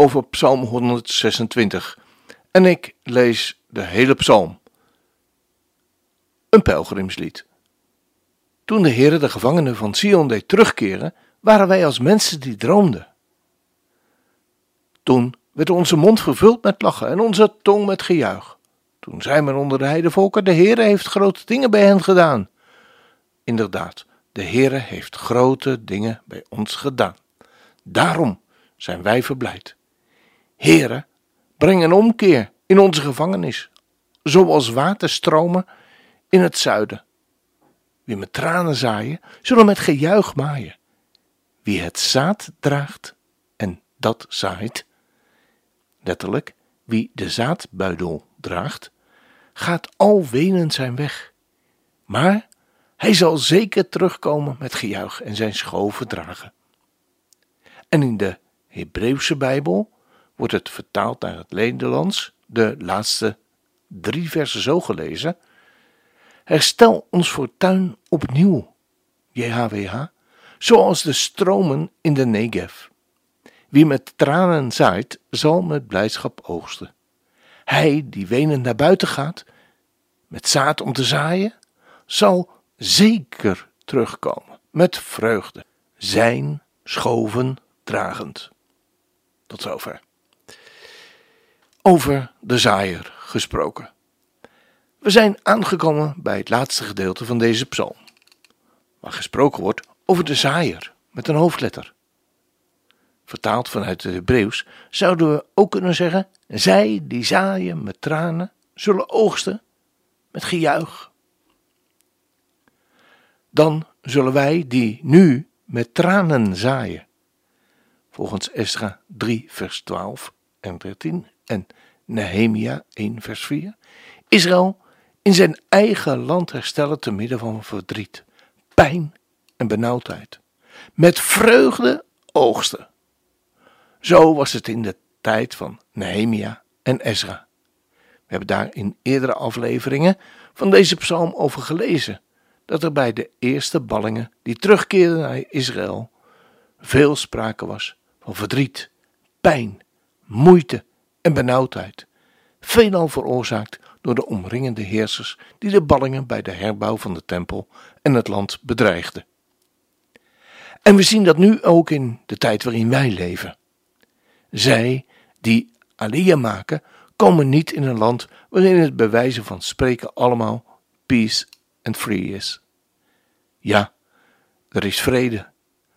over Psalm 126. En ik lees de hele psalm. Een pelgrimslied. Toen de Heere de gevangenen van Sion deed terugkeren, waren wij als mensen die droomden. Toen werd onze mond vervuld met lachen en onze tong met gejuich. Toen zei men onder de heidevolken, de Heere heeft grote dingen bij hen gedaan. Inderdaad, de Heere heeft grote dingen bij ons gedaan. Daarom zijn wij verblijd. Heere, breng een omkeer in onze gevangenis, zoals waterstromen in het zuiden. Wie met tranen zaaien, zullen met gejuich maaien. Wie het zaad draagt en dat zaait, letterlijk, wie de zaadbuidel draagt, gaat al wenend zijn weg. Maar hij zal zeker terugkomen met gejuich en zijn schoven dragen. En in de Hebreeuwse Bijbel wordt het vertaald naar het Nederlands, de laatste drie versen zo gelezen. Herstel ons fortuin opnieuw, JHWH, zoals de stromen in de Negev. Wie met tranen zaait, zal met blijdschap oogsten. Hij die wenend naar buiten gaat, met zaad om te zaaien, zal zeker terugkomen met vreugde, zijn schoven dragend. Tot zover. Over de zaaier gesproken. We zijn aangekomen bij het laatste gedeelte van deze psalm, waar gesproken wordt over de zaaier met een hoofdletter. Vertaald vanuit het Hebreeuws zouden we ook kunnen zeggen: Zij die zaaien met tranen, zullen oogsten met gejuich. Dan zullen wij die nu met tranen zaaien, volgens Esra 3, vers 12 en 13 en Nehemia 1, vers 4, Israël in zijn eigen land herstellen te midden van verdriet, pijn en benauwdheid, met vreugde oogsten. Zo was het in de tijd van Nehemia en Ezra. We hebben daar in eerdere afleveringen van deze psalm over gelezen, dat er bij de eerste ballingen die terugkeerden naar Israël veel sprake was van verdriet, pijn, moeite en benauwdheid, veelal veroorzaakt door de omringende heersers die de ballingen bij de herbouw van de tempel en het land bedreigden. En we zien dat nu ook in de tijd waarin wij leven. Zij die aliyah maken, komen niet in een land waarin het bij wijze van spreken allemaal peace and free is. Ja, er is vrede,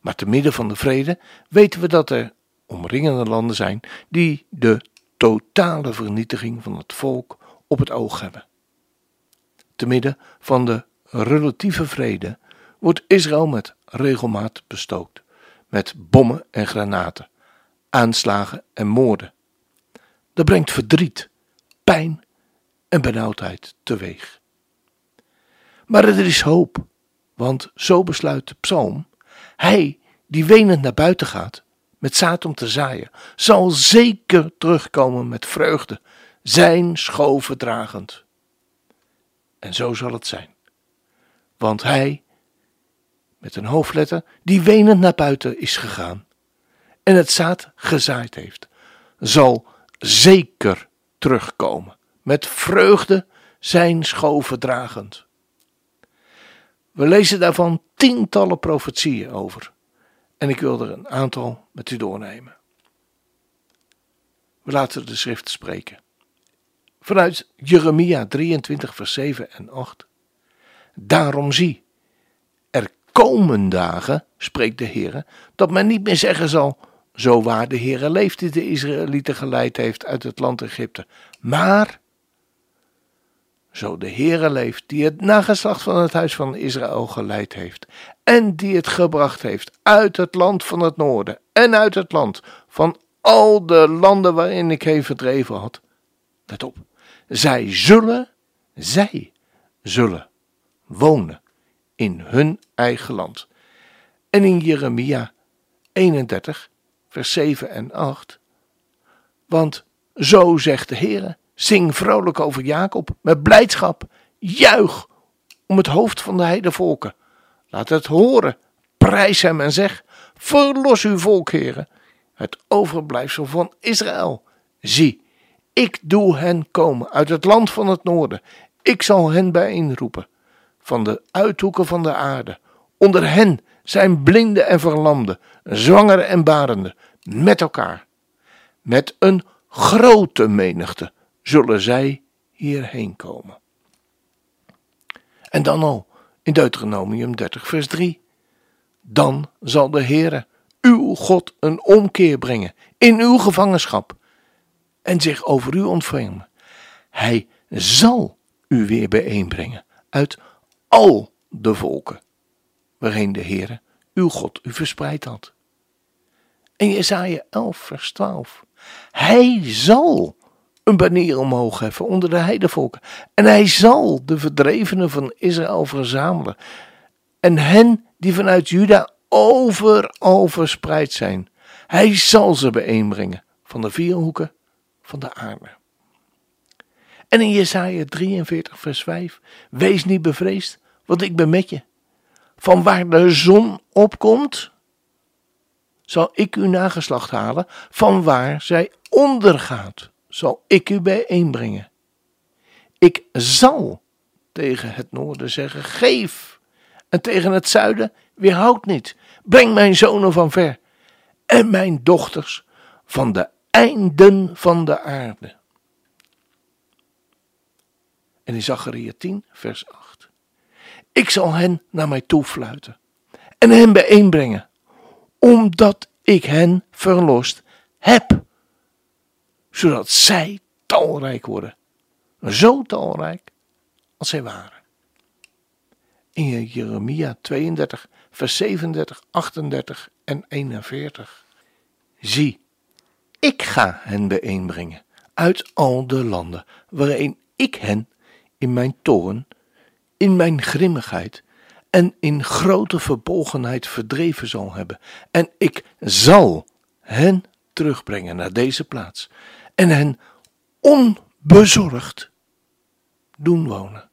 maar te midden van de vrede weten we dat er omringende landen zijn die de totale vernietiging van het volk op het oog hebben. Te midden van de relatieve vrede wordt Israël met regelmaat bestookt, met bommen en granaten, aanslagen en moorden. Dat brengt verdriet, pijn en benauwdheid teweeg. Maar er is hoop, want zo besluit de psalm: Hij die wenend naar buiten gaat, met zaad om te zaaien, zal zeker terugkomen met vreugde, zijn schoven dragend. En zo zal het zijn. Want hij, met een hoofdletter, die wenend naar buiten is gegaan en het zaad gezaaid heeft, zal zeker terugkomen, met vreugde zijn schoven dragend. We lezen daarvan tientallen profetieën over en ik wil er een aantal met u doornemen. We laten de schrift spreken. Vanuit Jeremia 23, vers 7 en 8. Daarom zie, er komen dagen, spreekt de Heer, dat men niet meer zeggen zal, zo waar de Heere leeft die de Israëlieten geleid heeft uit het land Egypte. Maar, zo de Heere leeft die het nageslacht van het huis van Israël geleid heeft en die het gebracht heeft uit het land van het noorden en uit het land van al de landen waarin ik heen verdreven had. Let op, zij zullen, zij zullen wonen in hun eigen land. En in Jeremia 31, vers 7 en 8. Want zo zegt de Heer: zing vrolijk over Jacob met blijdschap, juich om het hoofd van de heidevolken. Laat het horen, prijs hem en zeg: verlos uw volk, heren, het overblijfsel van Israël. Zie, ik doe hen komen uit het land van het noorden. Ik zal hen bijeenroepen van de uithoeken van de aarde. Onder hen zijn blinden en verlamden, zwangeren en barenden, met elkaar. Met een grote menigte zullen zij hierheen komen. En dan al in Deuteronomium 30, vers 3. Dan zal de Heere, uw God, een omkeer brengen in uw gevangenschap en zich over u ontfermen. Hij zal u weer bijeenbrengen uit al de volken waarheen de Heere, uw God, u verspreid had. En Jesaja 11, vers 12. Hij zal een banier omhoog heffen onder de heidevolken. En hij zal de verdrevenen van Israël verzamelen. En hen die vanuit Juda overal verspreid zijn. Hij zal ze bijeenbrengen van de vier hoeken van de aarde. En in Jesaja 43 vers 5, wees niet bevreesd, want ik ben met je. Van waar de zon opkomt, zal ik uw nageslacht halen, van waar zij ondergaat, zal ik u bijeenbrengen. Ik zal tegen het noorden zeggen, geef, en tegen het zuiden, weerhoud niet. Breng mijn zonen van ver, en mijn dochters van de einden van de aarde. En in Zacharia 10, vers 8. Ik zal hen naar mij toe fluiten en hen bijeenbrengen, omdat ik hen verlost heb, zodat zij talrijk worden, zo talrijk als zij waren. In Jeremia 32, vers 37, 38 en 41. Zie, ik ga hen bijeenbrengen uit al de landen waarin ik hen in mijn toorn, in mijn grimmigheid en in grote verbolgenheid verdreven zal hebben. En ik zal hen terugbrengen naar deze plaats en hen onbezorgd doen wonen.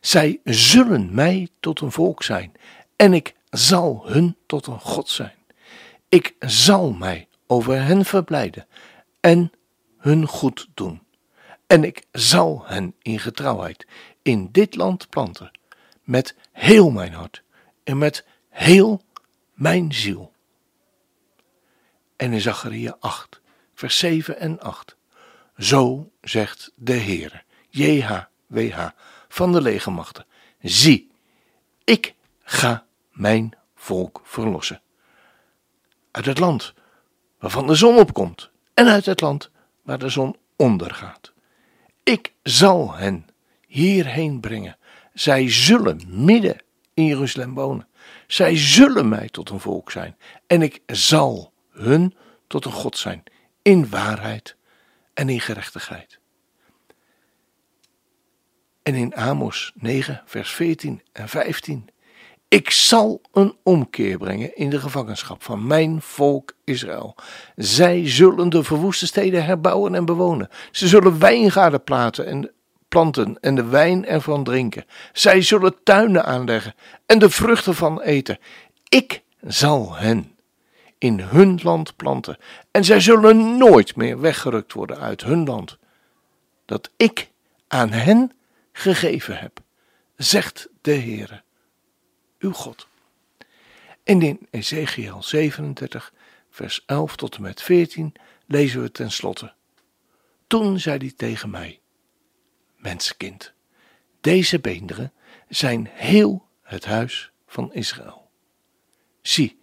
Zij zullen mij tot een volk zijn en ik zal hun tot een God zijn. Ik zal mij over hen verblijden en hun goed doen. En ik zal hen in getrouwheid in dit land planten, met heel mijn hart en met heel mijn ziel. En in Zacharia 8, vers 7 en 8. Zo zegt de Heer, JHWH, van de legermachten. Zie, ik ga mijn volk verlossen. Uit het land waarvan de zon opkomt en uit het land waar de zon ondergaat. Ik zal hen hierheen brengen. Zij zullen midden in Jeruzalem wonen. Zij zullen mij tot een volk zijn. En ik zal hun tot een God zijn. In waarheid en in gerechtigheid. En in Amos 9, vers 14 en 15. Ik zal een omkeer brengen in de gevangenschap van mijn volk Israël. Zij zullen de verwoeste steden herbouwen en bewonen. Ze zullen wijngaarden platen en planten en de wijn ervan drinken. Zij zullen tuinen aanleggen en de vruchten van eten. Ik zal hen in hun land planten en zij zullen nooit meer weggerukt worden uit hun land. Dat ik aan hen gegeven heb, zegt de Heere uw God. En in Ezekiel 37, vers 11 tot en met 14 lezen we tenslotte. Toen zei hij tegen mij: Mensenkind, deze beenderen zijn heel het huis van Israël. Zie,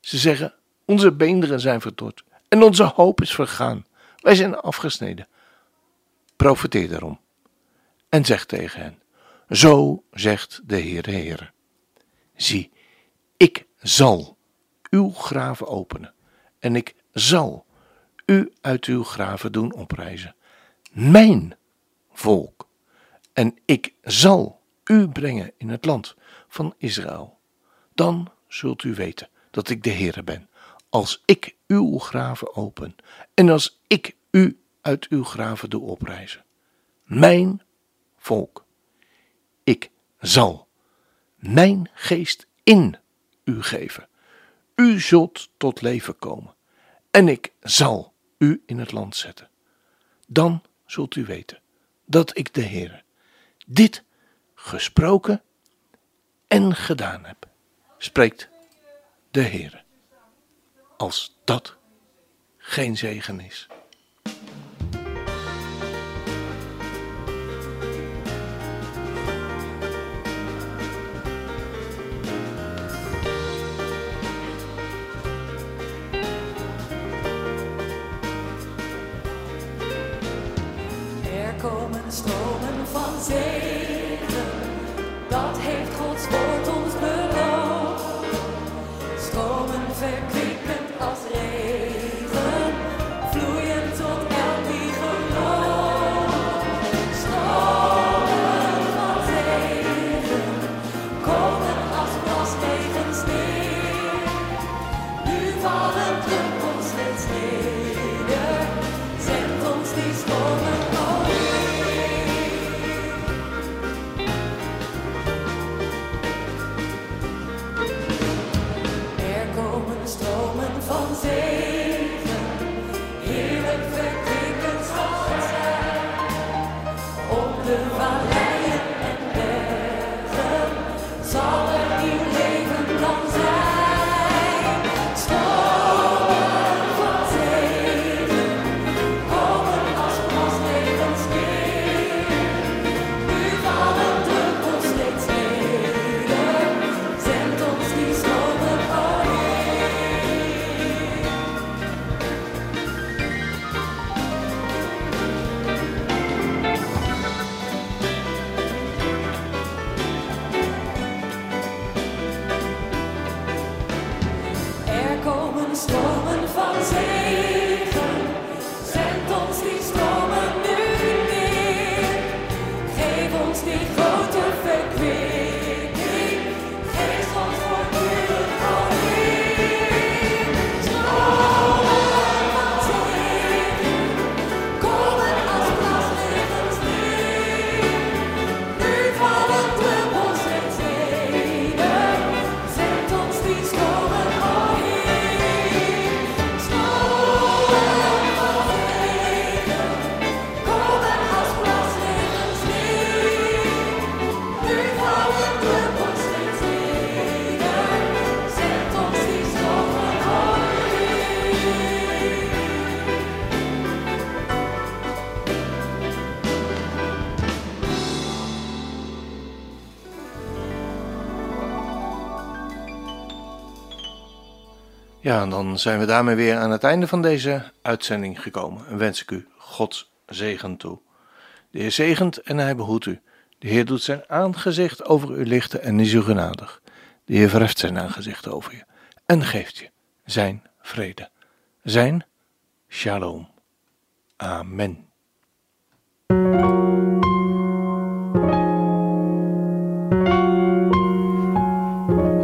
ze zeggen: Onze beenderen zijn verdord en onze hoop is vergaan. Wij zijn afgesneden. Profeteer daarom en zeg tegen hen: Zo zegt de Heer, de Heer. Zie, ik zal uw graven openen en ik zal u uit uw graven doen oprijzen. Mijn volk. En ik zal u brengen in het land van Israël. Dan zult u weten dat ik de Heere ben. Als ik uw graven open en als ik u uit uw graven doe oprijzen. Mijn volk. Ik zal mijn geest in u geven. U zult tot leven komen en ik zal u in het land zetten. Dan zult u weten dat ik de Heer dit gesproken en gedaan heb, spreekt de Heer. Als dat geen zegen is. stromen van zegen, dat heeft Gods woord ons beloofd. Stromen verkwikkend En dan zijn we daarmee weer aan het einde van deze uitzending gekomen. En wens ik u Gods zegen toe. De Heer zegent en hij behoedt u. De Heer doet zijn aangezicht over u lichten en is u genadig. De Heer verheft zijn aangezicht over je en geeft je zijn vrede. Zijn shalom. Amen.